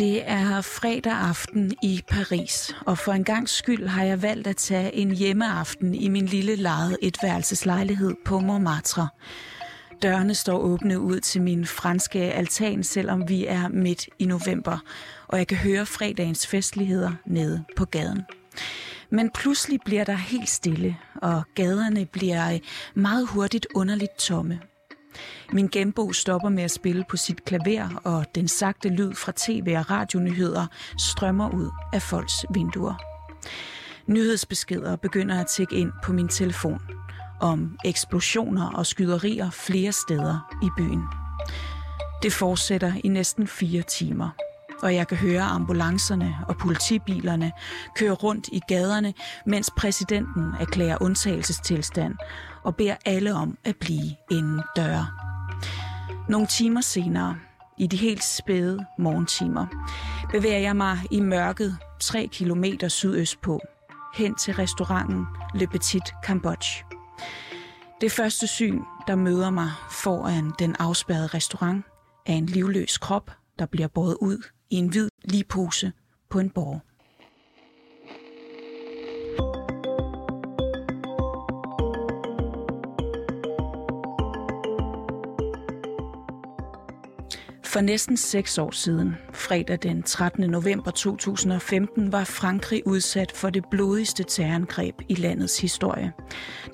Det er fredag aften i Paris, og for en gang skyld har jeg valgt at tage en hjemmeaften i min lille lejede etværelseslejlighed på Montmartre. Dørene står åbne ud til min franske altan, selvom vi er midt i november, og jeg kan høre fredagens festligheder nede på gaden. Men pludselig bliver der helt stille, og gaderne bliver meget hurtigt underligt tomme. Min genbo stopper med at spille på sit klaver, og den sagte lyd fra tv- og radionyheder strømmer ud af folks vinduer. Nyhedsbeskeder begynder at tække ind på min telefon om eksplosioner og skyderier flere steder i byen. Det fortsætter i næsten fire timer, og jeg kan høre ambulancerne og politibilerne køre rundt i gaderne, mens præsidenten erklærer undtagelsestilstand og beder alle om at blive inden døre. Nogle timer senere, i de helt spæde morgentimer, bevæger jeg mig i mørket 3 km sydøst på, hen til restauranten Le Petit Cambodge. Det første syn, der møder mig foran den afspærrede restaurant, er en livløs krop, der bliver båret ud i en hvid ligpose på en borg. For næsten seks år siden, fredag den 13. november 2015, var Frankrig udsat for det blodigste terrorangreb i landets historie.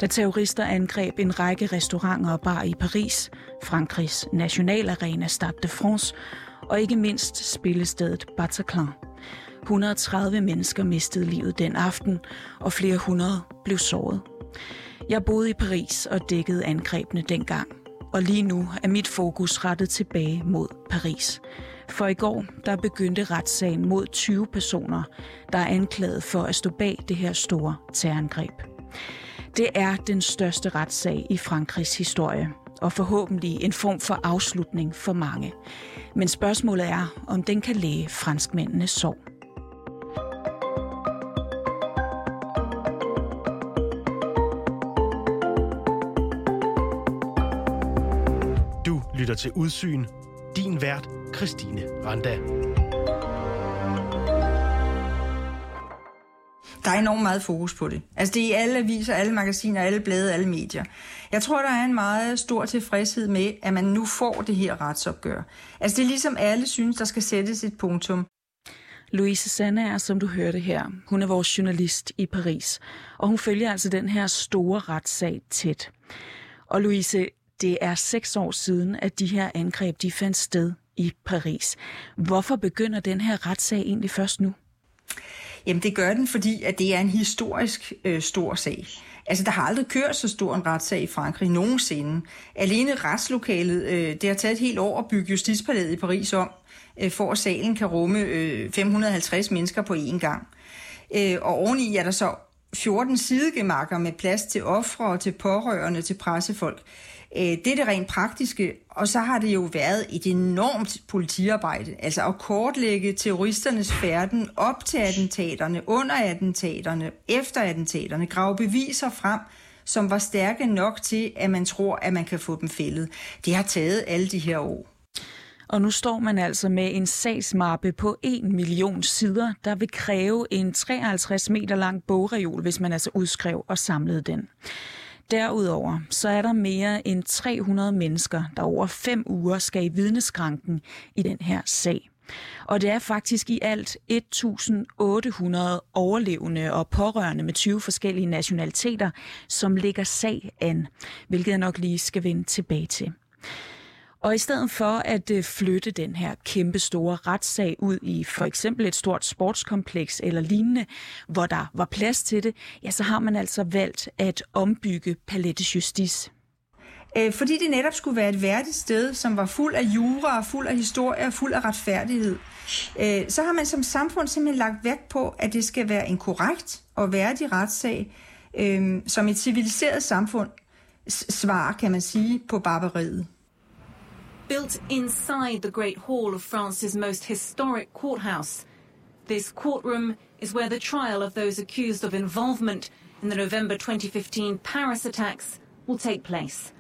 Da terrorister angreb en række restauranter og bar i Paris, Frankrigs nationalarena Stade de France, og ikke mindst spillestedet Bataclan. 130 mennesker mistede livet den aften, og flere hundrede blev såret. Jeg boede i Paris og dækkede angrebene dengang – og lige nu er mit fokus rettet tilbage mod Paris. For i går, der begyndte retssagen mod 20 personer, der er anklaget for at stå bag det her store terrorangreb. Det er den største retssag i Frankrigs historie, og forhåbentlig en form for afslutning for mange. Men spørgsmålet er, om den kan læge franskmændenes sorg. Til Udsyn. Din vært, Christine Randa. Der er enormt meget fokus på det. Altså det er i alle aviser, alle magasiner, alle blade, alle medier. Jeg tror, der er en meget stor tilfredshed med, at man nu får det her retsopgør. Altså det er ligesom alle synes, der skal sættes et punktum. Louise Sanne er, som du hørte her, hun er vores journalist i Paris, og hun følger altså den her store retssag tæt. Og Louise, det er seks år siden, at de her angreb de fandt sted i Paris. Hvorfor begynder den her retssag egentlig først nu? Jamen det gør den, fordi at det er en historisk øh, stor sag. Altså, der har aldrig kørt så stor en retssag i Frankrig nogensinde. Alene retslokalet, øh, det har taget et helt år at bygge justitspalæet i Paris om, øh, for at salen kan rumme øh, 550 mennesker på én gang. Øh, og oveni er der så 14 sidegemakker med plads til ofre og til pårørende, til pressefolk. Øh, det er det rent praktiske, og så har det jo været et enormt politiarbejde, altså at kortlægge terroristernes færden op til attentaterne, under attentaterne, efter attentaterne, grave beviser frem, som var stærke nok til, at man tror, at man kan få dem fældet. Det har taget alle de her år. Og nu står man altså med en sagsmappe på 1 million sider, der vil kræve en 53 meter lang bogreol, hvis man altså udskrev og samlede den. Derudover så er der mere end 300 mennesker, der over fem uger skal i vidneskranken i den her sag. Og det er faktisk i alt 1800 overlevende og pårørende med 20 forskellige nationaliteter, som ligger sag an, hvilket jeg nok lige skal vende tilbage til. Og i stedet for at øh, flytte den her kæmpe store retssag ud i for eksempel et stort sportskompleks eller lignende, hvor der var plads til det, ja, så har man altså valgt at ombygge Palette Justice. Øh, fordi det netop skulle være et værdigt sted, som var fuld af jura, fuld af historie og fuld af retfærdighed. Øh, så har man som samfund simpelthen lagt vægt på, at det skal være en korrekt og værdig retssag, som et civiliseret samfund svar, kan man sige, på barbariet. Built inside the Great Hall of France's most historic courthouse. This courtroom is where the trial of those accused of involvement in the November 2015 Paris attacks will take place.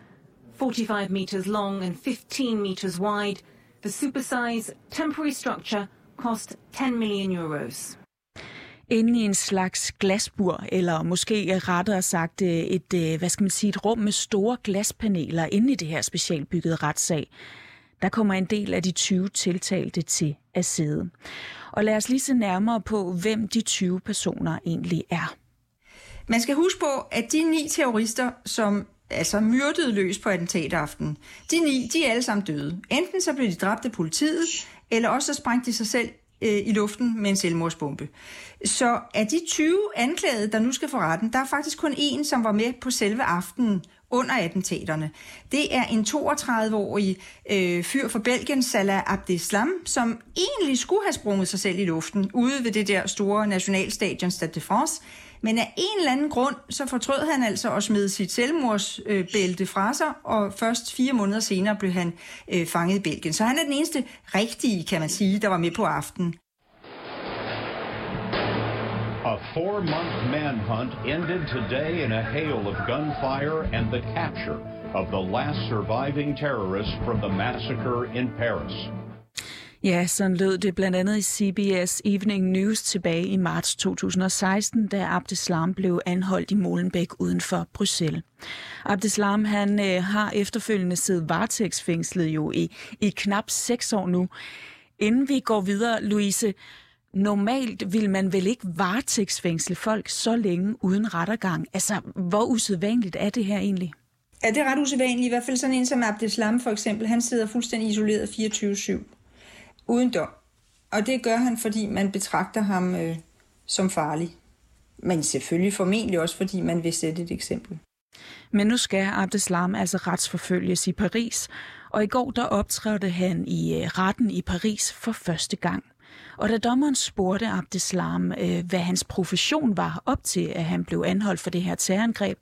45 metres long and 15 metres wide, the supersize temporary structure cost 10 million euros. Inde i en slags glasbur, eller måske rettere sagt øh, et, øh, hvad skal man sige, et rum med store glaspaneler inde i det her specialbyggede retssag. Der kommer en del af de 20 tiltalte til at sidde. Og lad os lige se nærmere på, hvem de 20 personer egentlig er. Man skal huske på, at de ni terrorister, som altså myrdede løs på attentataften, de ni, de er alle sammen døde. Enten så blev de dræbt af politiet, eller også så sprængte de sig selv øh, i luften med en selvmordsbombe. Så af de 20 anklagede, der nu skal for retten, der er faktisk kun en, som var med på selve aftenen under attentaterne. Det er en 32-årig øh, fyr fra Belgien, Salah Abdeslam, som egentlig skulle have sprunget sig selv i luften ude ved det der store nationalstadion Stade de France, men af en eller anden grund, så fortrød han altså at smide sit selvmordsbælte fra sig, og først fire måneder senere blev han øh, fanget i Belgien. Så han er den eneste rigtige, kan man sige, der var med på aftenen. A four month manhunt ended today in a hail of gunfire and the capture of the last surviving terrorist from the massacre in Paris. Ja, sådan lød det blandt andet i CBS Evening News tilbage i marts 2016, da Abdeslam blev anholdt i Molenbeek uden for Bruxelles. Abdeslam han øh, har efterfølgende siddet varetægtsfængslet jo i, i knap seks år nu. Inden vi går videre, Louise, normalt vil man vel ikke varetægtsfængsle folk så længe uden rettergang. Altså, hvor usædvanligt er det her egentlig? Ja, det er ret usædvanligt. I hvert fald sådan en som Abdeslam for eksempel. Han sidder fuldstændig isoleret 24-7 uden dom. Og det gør han, fordi man betragter ham øh, som farlig. Men selvfølgelig formentlig også, fordi man vil sætte et eksempel. Men nu skal Abdeslam altså retsforfølges i Paris, og i går der optrådte han i øh, retten i Paris for første gang. Og da dommeren spurgte Abdeslam, øh, hvad hans profession var op til, at han blev anholdt for det her terrorangreb,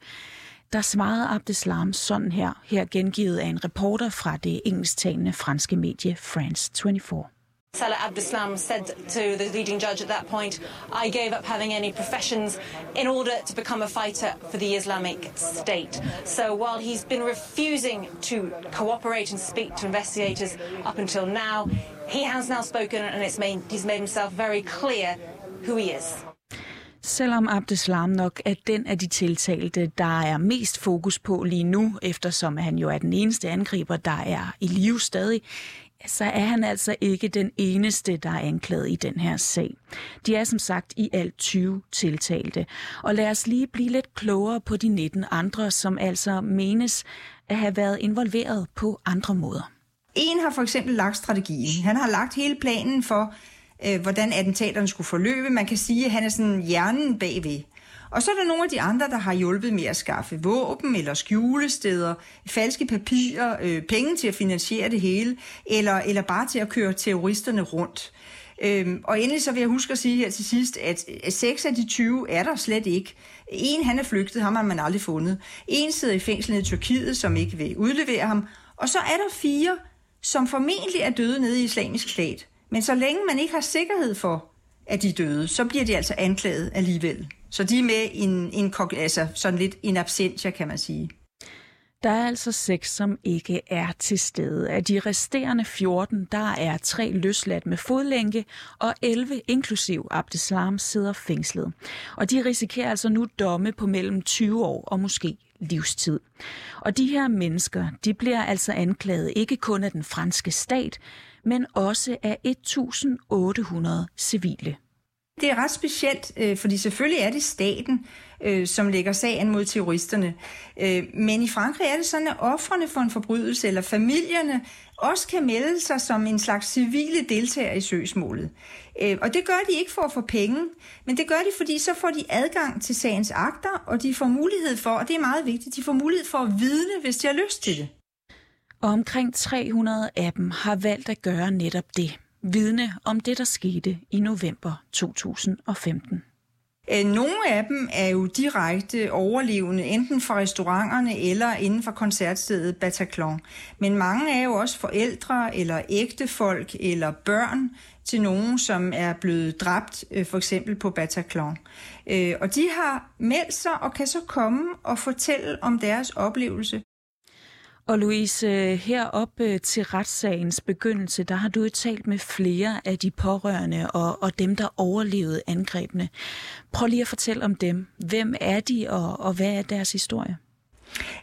der svarede Abdeslam sådan her, her gengivet af en reporter fra det engelsktalende franske medie France 24. Salah Abdeslam said to the leading judge at that point, I gave up having any professions in order to become a fighter for the Islamic State. So while he's been refusing to cooperate and speak to investigators up until now, he has now spoken and it's made, he's made himself very clear who he is. Selvom Abdeslam nok er den af de tiltalte, der er mest fokus på lige nu, eftersom han jo er den eneste angriber, der er i live stadig, så er han altså ikke den eneste, der er anklaget i den her sag. De er som sagt i alt 20 tiltalte. Og lad os lige blive lidt klogere på de 19 andre, som altså menes at have været involveret på andre måder. En har for eksempel lagt strategien. Han har lagt hele planen for, øh, hvordan attentaterne skulle forløbe. Man kan sige, at han er sådan hjernen bagved. Og så er der nogle af de andre, der har hjulpet med at skaffe våben eller skjulesteder, falske papirer, øh, penge til at finansiere det hele, eller, eller bare til at køre terroristerne rundt. Øhm, og endelig så vil jeg huske at sige her til sidst, at seks af de 20 er der slet ikke. En han er flygtet, ham har man aldrig fundet. En sidder i fængsel i Tyrkiet, som ikke vil udlevere ham. Og så er der fire, som formentlig er døde nede i islamisk stat. Men så længe man ikke har sikkerhed for, at de er døde, så bliver de altså anklaget alligevel. Så de er med i en, en, altså sådan lidt en absentia, kan man sige. Der er altså seks, som ikke er til stede. Af de resterende 14, der er tre løsladt med fodlænke, og 11, inklusiv Abdeslam, sidder fængslet. Og de risikerer altså nu domme på mellem 20 år og måske livstid. Og de her mennesker, de bliver altså anklaget ikke kun af den franske stat, men også af 1800 civile. Det er ret specielt, øh, fordi selvfølgelig er det staten, øh, som lægger sagen mod terroristerne. Øh, men i Frankrig er det sådan, at offrene for en forbrydelse eller familierne også kan melde sig som en slags civile deltagere i søgsmålet. Øh, og det gør de ikke for at få penge, men det gør de, fordi så får de adgang til sagens akter, og de får mulighed for, og det er meget vigtigt, de får mulighed for at vidne, hvis de har lyst til det. Og omkring 300 af dem har valgt at gøre netop det vidne om det, der skete i november 2015. Øh, nogle af dem er jo direkte overlevende, enten fra restauranterne eller inden for koncertstedet Bataclan. Men mange er jo også forældre eller ægtefolk eller børn til nogen, som er blevet dræbt, øh, for eksempel på Bataclan. Øh, og de har meldt sig og kan så komme og fortælle om deres oplevelse. Og Louise, øh, heroppe øh, til retssagens begyndelse, der har du jo talt med flere af de pårørende og, og dem, der overlevede angrebene. Prøv lige at fortælle om dem. Hvem er de, og, og hvad er deres historie?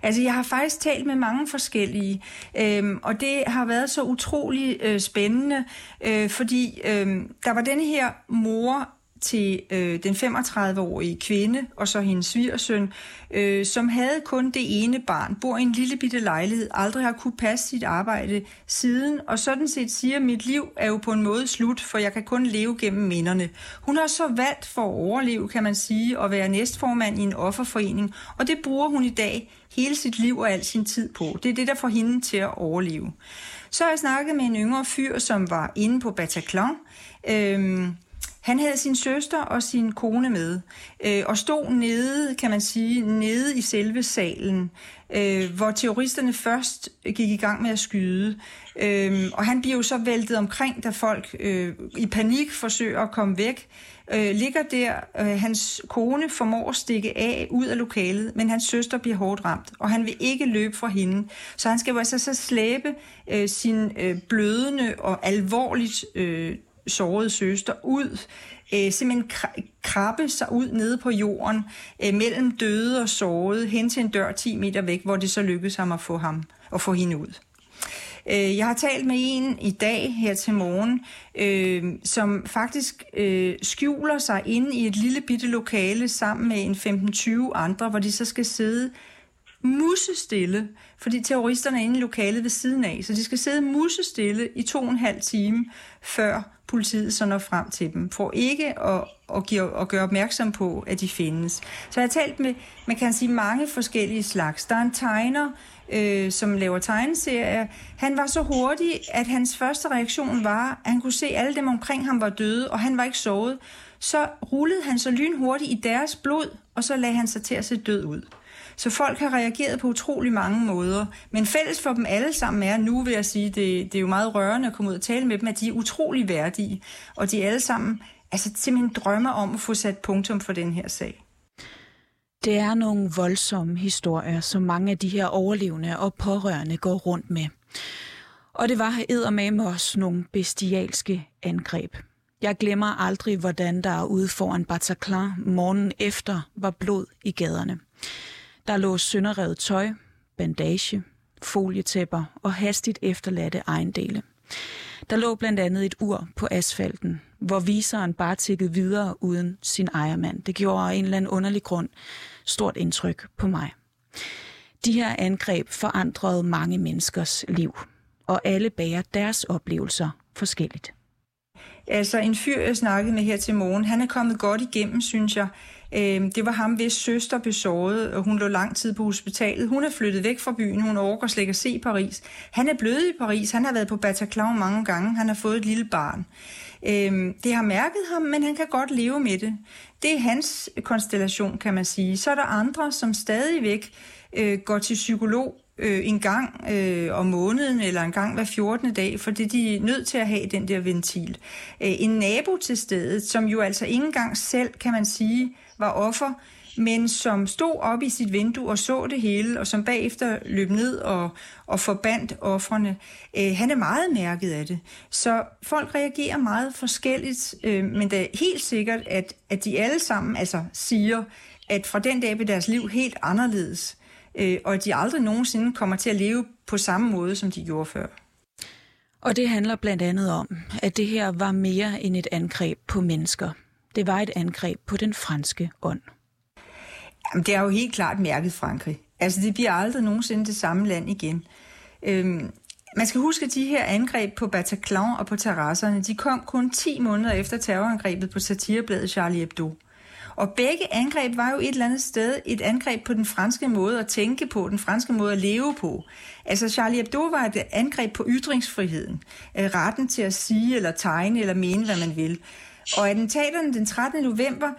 Altså, jeg har faktisk talt med mange forskellige, øhm, og det har været så utrolig øh, spændende, øh, fordi øh, der var denne her mor til øh, den 35-årige kvinde og så hendes svigersøn, øh, som havde kun det ene barn, bor i en lille bitte lejlighed, aldrig har kunne passe sit arbejde siden, og sådan set siger, at mit liv er jo på en måde slut, for jeg kan kun leve gennem minderne. Hun har så valgt for at overleve, kan man sige, at være næstformand i en offerforening, og det bruger hun i dag hele sit liv og al sin tid på. Det er det, der får hende til at overleve. Så har jeg snakket med en yngre fyr, som var inde på Bataclan, øh, han havde sin søster og sin kone med, øh, og stod nede, kan man sige, nede i selve salen, øh, hvor terroristerne først gik i gang med at skyde. Øh, og han bliver jo så væltet omkring, da folk øh, i panik forsøger at komme væk. Øh, ligger der, øh, hans kone formår at stikke af ud af lokalet, men hans søster bliver hårdt ramt, og han vil ikke løbe fra hende. Så han skal jo altså så slæbe øh, sin øh, blødende og alvorligt øh, sårede søster ud, øh, simpelthen krabbe sig ud nede på jorden, øh, mellem døde og sårede, hen til en dør 10 meter væk, hvor det så lykkedes ham at få, ham, at få hende ud. Øh, jeg har talt med en i dag her til morgen, øh, som faktisk øh, skjuler sig inde i et lille bitte lokale sammen med en 15-20 andre, hvor de så skal sidde musestille, fordi terroristerne er inde i lokalet ved siden af, så de skal sidde musestille i to og en halv time, før politiet så når frem til dem, for ikke at, at, give, at gøre opmærksom på, at de findes. Så jeg har talt med, man kan sige, mange forskellige slags. Der er en tegner, øh, som laver tegneserier. Han var så hurtig, at hans første reaktion var, at han kunne se, at alle dem omkring ham var døde, og han var ikke sovet. Så rullede han så lynhurtigt i deres blod, og så lagde han sig til at se død ud. Så folk har reageret på utrolig mange måder. Men fælles for dem alle sammen er, nu vil jeg sige, det, det er jo meget rørende at komme ud og tale med dem, at de er utrolig værdige. Og de alle sammen altså, simpelthen drømmer om at få sat punktum for den her sag. Det er nogle voldsomme historier, som mange af de her overlevende og pårørende går rundt med. Og det var med også nogle bestialske angreb. Jeg glemmer aldrig, hvordan der ude foran Bataclan morgen efter var blod i gaderne. Der lå sønderrevet tøj, bandage, folietæpper og hastigt efterladte ejendele. Der lå blandt andet et ur på asfalten, hvor viseren bare tikkede videre uden sin ejermand. Det gjorde af en eller anden underlig grund stort indtryk på mig. De her angreb forandrede mange menneskers liv, og alle bærer deres oplevelser forskelligt. Altså en fyr, jeg snakkede med her til morgen, han er kommet godt igennem, synes jeg. Øhm, det var ham, hvis søster blev såret, og hun lå lang tid på hospitalet. Hun er flyttet væk fra byen, hun overgår slet ikke at se Paris. Han er blevet i Paris, han har været på Bataclan mange gange, han har fået et lille barn. Øhm, det har mærket ham, men han kan godt leve med det. Det er hans konstellation, kan man sige. Så er der andre, som stadigvæk øh, går til psykolog øh, en gang øh, om måneden eller en gang hver 14. dag, fordi de er nødt til at have den der ventil. Øh, en nabo til stedet, som jo altså ikke engang selv, kan man sige, var offer, men som stod op i sit vindue og så det hele, og som bagefter løb ned og, og forbandt offrene. Øh, han er meget mærket af det. Så folk reagerer meget forskelligt, øh, men det er helt sikkert, at, at de alle sammen altså siger, at fra den dag blev deres liv helt anderledes, øh, og at de aldrig nogensinde kommer til at leve på samme måde, som de gjorde før. Og det handler blandt andet om, at det her var mere end et angreb på mennesker. Det var et angreb på den franske ånd. Jamen, det er jo helt klart mærket Frankrig. Altså, det bliver aldrig nogensinde det samme land igen. Øhm, man skal huske, at de her angreb på Bataclan og på terrasserne, de kom kun 10 måneder efter terrorangrebet på satirebladet Charlie Hebdo. Og begge angreb var jo et eller andet sted et angreb på den franske måde at tænke på, den franske måde at leve på. Altså Charlie Hebdo var et angreb på ytringsfriheden, øh, retten til at sige eller tegne eller mene, hvad man vil. Og attentaterne den 13. november,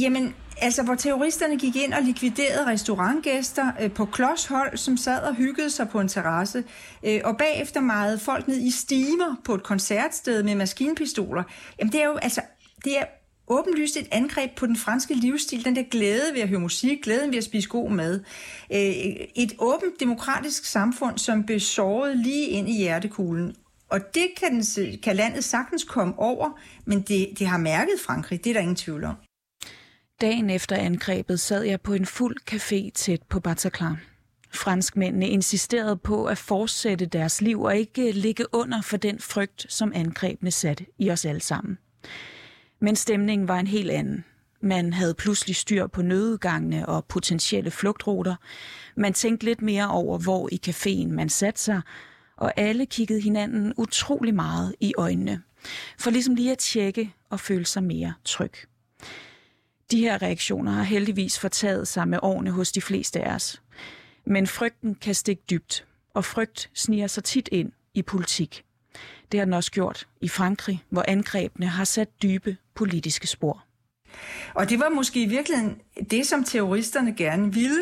jamen, altså hvor terroristerne gik ind og likviderede restaurantgæster øh, på klodshold, som sad og hyggede sig på en terrasse, øh, og bagefter meget folk ned i stimer på et koncertsted med maskinpistoler. Jamen det er jo altså, det er åbenlyst et angreb på den franske livsstil, den der glæde ved at høre musik, glæden ved at spise god mad. Øh, et åbent demokratisk samfund, som blev såret lige ind i hjertekuglen. Og det kan, den, kan landet sagtens komme over, men det, det har mærket Frankrig, det er der ingen tvivl om. Dagen efter angrebet sad jeg på en fuld café tæt på Bataclan. Franskmændene insisterede på at fortsætte deres liv og ikke ligge under for den frygt, som angrebene satte i os alle sammen. Men stemningen var en helt anden. Man havde pludselig styr på nødegangene og potentielle flugtruter. Man tænkte lidt mere over, hvor i caféen man satte sig, og alle kiggede hinanden utrolig meget i øjnene. For ligesom lige at tjekke og føle sig mere tryg. De her reaktioner har heldigvis fortaget sig med årene hos de fleste af os. Men frygten kan stikke dybt, og frygt sniger sig tit ind i politik. Det har den også gjort i Frankrig, hvor angrebene har sat dybe politiske spor. Og det var måske i virkeligheden det, som terroristerne gerne ville.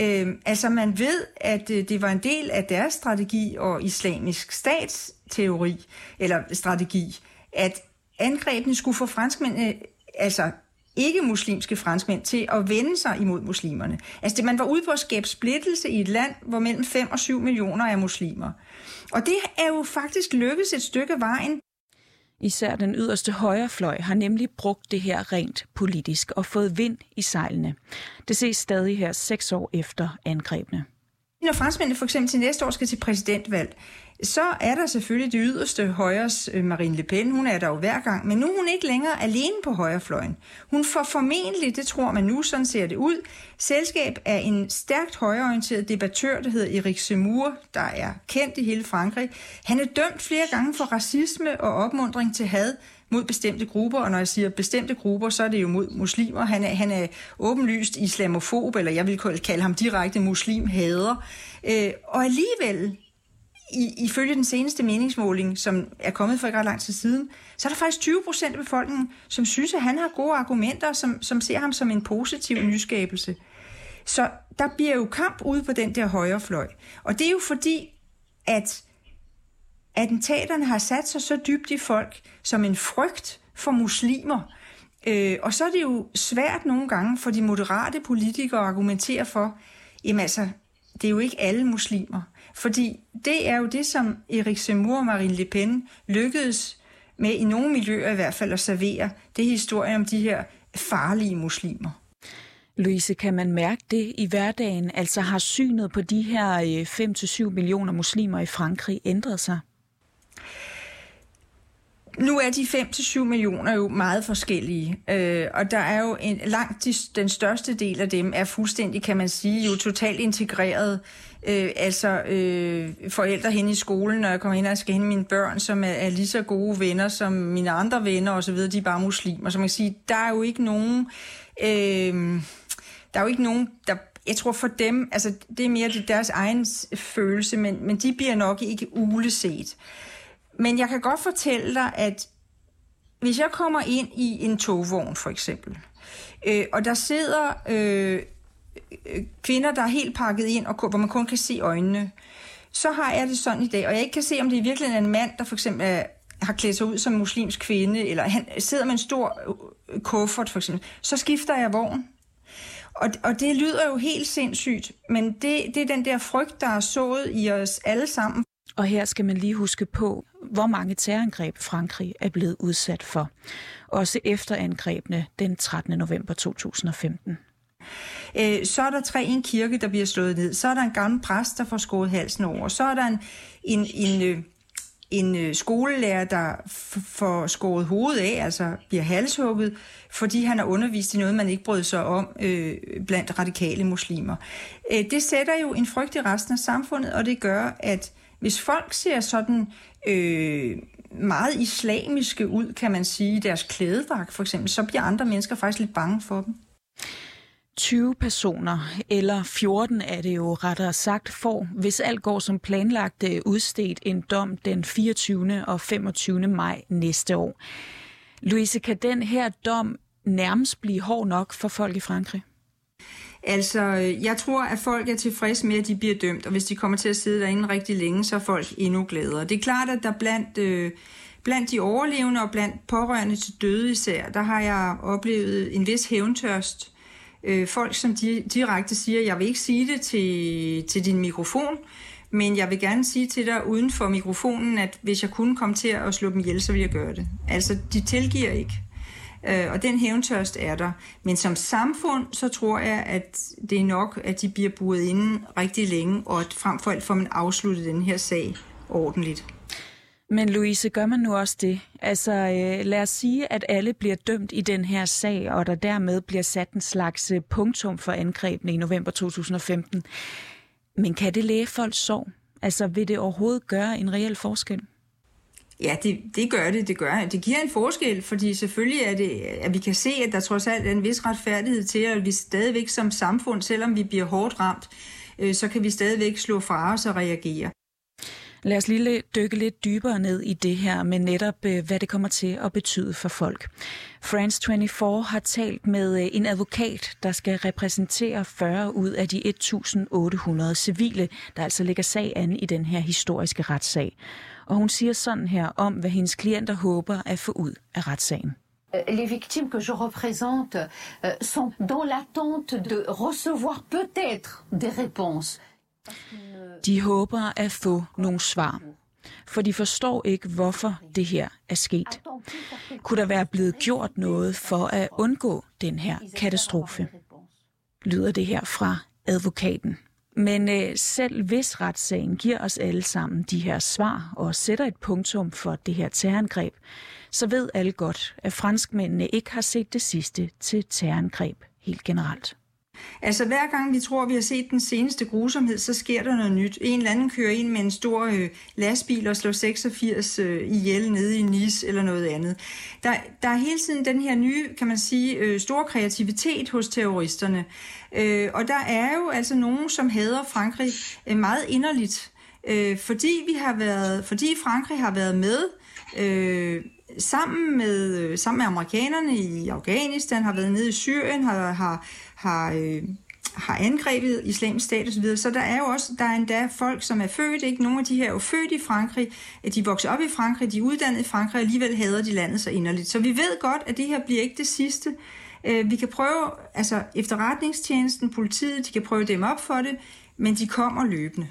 Øh, altså man ved, at øh, det var en del af deres strategi og islamisk statsteori, eller strategi, at angrebene skulle få franskmændene øh, altså ikke-muslimske franskmænd til at vende sig imod muslimerne. Altså det, man var ude på at skabe splittelse i et land, hvor mellem 5 og 7 millioner er muslimer. Og det er jo faktisk lykkedes et stykke af vejen. Især den yderste højrefløj har nemlig brugt det her rent politisk og fået vind i sejlene. Det ses stadig her seks år efter angrebene. Når franskmændene for eksempel til næste år skal til præsidentvalg, så er der selvfølgelig det yderste højres øh, Marine Le Pen. Hun er der jo hver gang, men nu er hun ikke længere alene på højrefløjen. Hun får formentlig, det tror man nu, sådan ser det ud, selskab af en stærkt højreorienteret debattør, der hedder Erik Zemmour, der er kendt i hele Frankrig. Han er dømt flere gange for racisme og opmundring til had mod bestemte grupper, og når jeg siger bestemte grupper, så er det jo mod muslimer. Han er, han er åbenlyst islamofob, eller jeg vil kalde ham direkte muslimhader. Øh, og alligevel i, ifølge den seneste meningsmåling, som er kommet for ikke ret lang tid siden, så er der faktisk 20 procent af befolkningen, som synes, at han har gode argumenter, som, som ser ham som en positiv nyskabelse. Så der bliver jo kamp ude på den der højrefløj. Og det er jo fordi, at attentaterne har sat sig så dybt i folk som en frygt for muslimer. Øh, og så er det jo svært nogle gange for de moderate politikere at argumentere for, jamen altså, det er jo ikke alle muslimer. Fordi det er jo det, som Erik Zemmour og Marine Le Pen lykkedes med i nogle miljøer i hvert fald at servere. Det er historien om de her farlige muslimer. Louise, kan man mærke det i hverdagen? Altså har synet på de her øh, 5-7 millioner muslimer i Frankrig ændret sig? Nu er de 5-7 millioner jo meget forskellige, øh, og der er jo en, langt de, den største del af dem er fuldstændig, kan man sige, jo totalt integreret. Øh, altså øh, forældre hen i skolen, når jeg kommer ind og skal hente mine børn, som er, er lige så gode venner som mine andre venner osv., de er bare muslimer. Så man kan sige, der er jo ikke nogen... Øh, der er jo ikke nogen, der jeg tror for dem, altså det er mere deres egen følelse, men, men de bliver nok ikke uleset. Men jeg kan godt fortælle dig, at hvis jeg kommer ind i en togvogn for eksempel, øh, og der sidder øh, øh kvinder, der er helt pakket ind, og hvor man kun kan se øjnene, så har jeg det sådan i dag, og jeg ikke kan se, om det i virkeligheden er en mand, der for eksempel er, har klædt sig ud som muslimsk kvinde, eller han sidder med en stor øh, kuffert for eksempel, så skifter jeg vogn. Og, og det lyder jo helt sindssygt, men det, det er den der frygt, der er sået i os alle sammen. Og her skal man lige huske på, hvor mange terrorangreb Frankrig er blevet udsat for. Også efter angrebene den 13. november 2015. Øh, så er der tre en kirke, der bliver slået ned. Så er der en gammel præst, der får skåret halsen over. Så er der en, en, en, øh, en øh, skolelærer, der får skåret hovedet af, altså bliver halshugget, fordi han har undervist i noget, man ikke brød sig om øh, blandt radikale muslimer. Det sætter jo en frygt i resten af samfundet, og det gør, at hvis folk ser sådan øh, meget islamiske ud, kan man sige, deres klædedragt for eksempel, så bliver andre mennesker faktisk lidt bange for dem. 20 personer, eller 14 er det jo rettere sagt, får, hvis alt går som planlagt, øh, udstedt en dom den 24. og 25. maj næste år. Louise, kan den her dom nærmest blive hård nok for folk i Frankrig? Altså, øh, jeg tror, at folk er tilfredse med, at de bliver dømt, og hvis de kommer til at sidde derinde rigtig længe, så er folk endnu gladere. Det er klart, at der blandt, øh, Blandt de overlevende og blandt pårørende til døde især, der har jeg oplevet en vis hævntørst. Øh, folk, som di- direkte siger, jeg vil ikke sige det til, til din mikrofon, men jeg vil gerne sige til dig uden for mikrofonen, at hvis jeg kunne komme til at slå dem ihjel, så vil jeg gøre det. Altså, de tilgiver ikke. Øh, og den hævntørst er der. Men som samfund, så tror jeg, at det er nok, at de bliver buret inde rigtig længe, og at frem for alt får man afsluttet den her sag ordentligt. Men Louise, gør man nu også det? Altså, øh, lad os sige, at alle bliver dømt i den her sag, og der dermed bliver sat en slags øh, punktum for angrebene i november 2015. Men kan det læge folks sorg? Altså, vil det overhovedet gøre en reel forskel? Ja, det, det gør det, det gør det. giver en forskel, fordi selvfølgelig er det, at vi kan se, at der trods alt er en vis retfærdighed til, at vi stadigvæk som samfund, selvom vi bliver hårdt ramt, øh, så kan vi stadigvæk slå fra os og reagere. Lad os lige dykke lidt dybere ned i det her med netop, øh, hvad det kommer til at betyde for folk. France 24 har talt med øh, en advokat, der skal repræsentere 40 ud af de 1.800 civile, der altså ligger sag an i den her historiske retssag. Og hun siger sådan her om, hvad hendes klienter håber at få ud af retssagen. Les victimes que je représente euh, sont dans l'attente de recevoir peut-être des réponses. De håber at få nogle svar, for de forstår ikke, hvorfor det her er sket. Kunne der være blevet gjort noget for at undgå den her katastrofe? Lyder det her fra advokaten. Men øh, selv hvis retssagen giver os alle sammen de her svar og sætter et punktum for det her terrorangreb, så ved alle godt, at franskmændene ikke har set det sidste til terrorangreb helt generelt. Altså hver gang vi tror, vi har set den seneste grusomhed, så sker der noget nyt. En eller anden kører ind med en stor øh, lastbil og slår 86 øh, ihjel nede i Nice eller noget andet. Der, der er hele tiden den her nye, kan man sige, øh, store kreativitet hos terroristerne. Øh, og der er jo altså nogen, som hader Frankrig øh, meget inderligt. Øh, fordi vi har været, fordi Frankrig har været med øh, sammen med, øh, sammen med amerikanerne i Afghanistan, har været nede i Syrien, har, har, har, øh, har angrebet islamisk stat osv. Så der er jo også, der er endda folk, som er født, ikke? Nogle af de her er jo født i Frankrig, de vokser op i Frankrig, de er uddannet i Frankrig, og alligevel hader de landet så inderligt. Så vi ved godt, at det her bliver ikke det sidste. Øh, vi kan prøve, altså efterretningstjenesten, politiet, de kan prøve dem op for det, men de kommer løbende.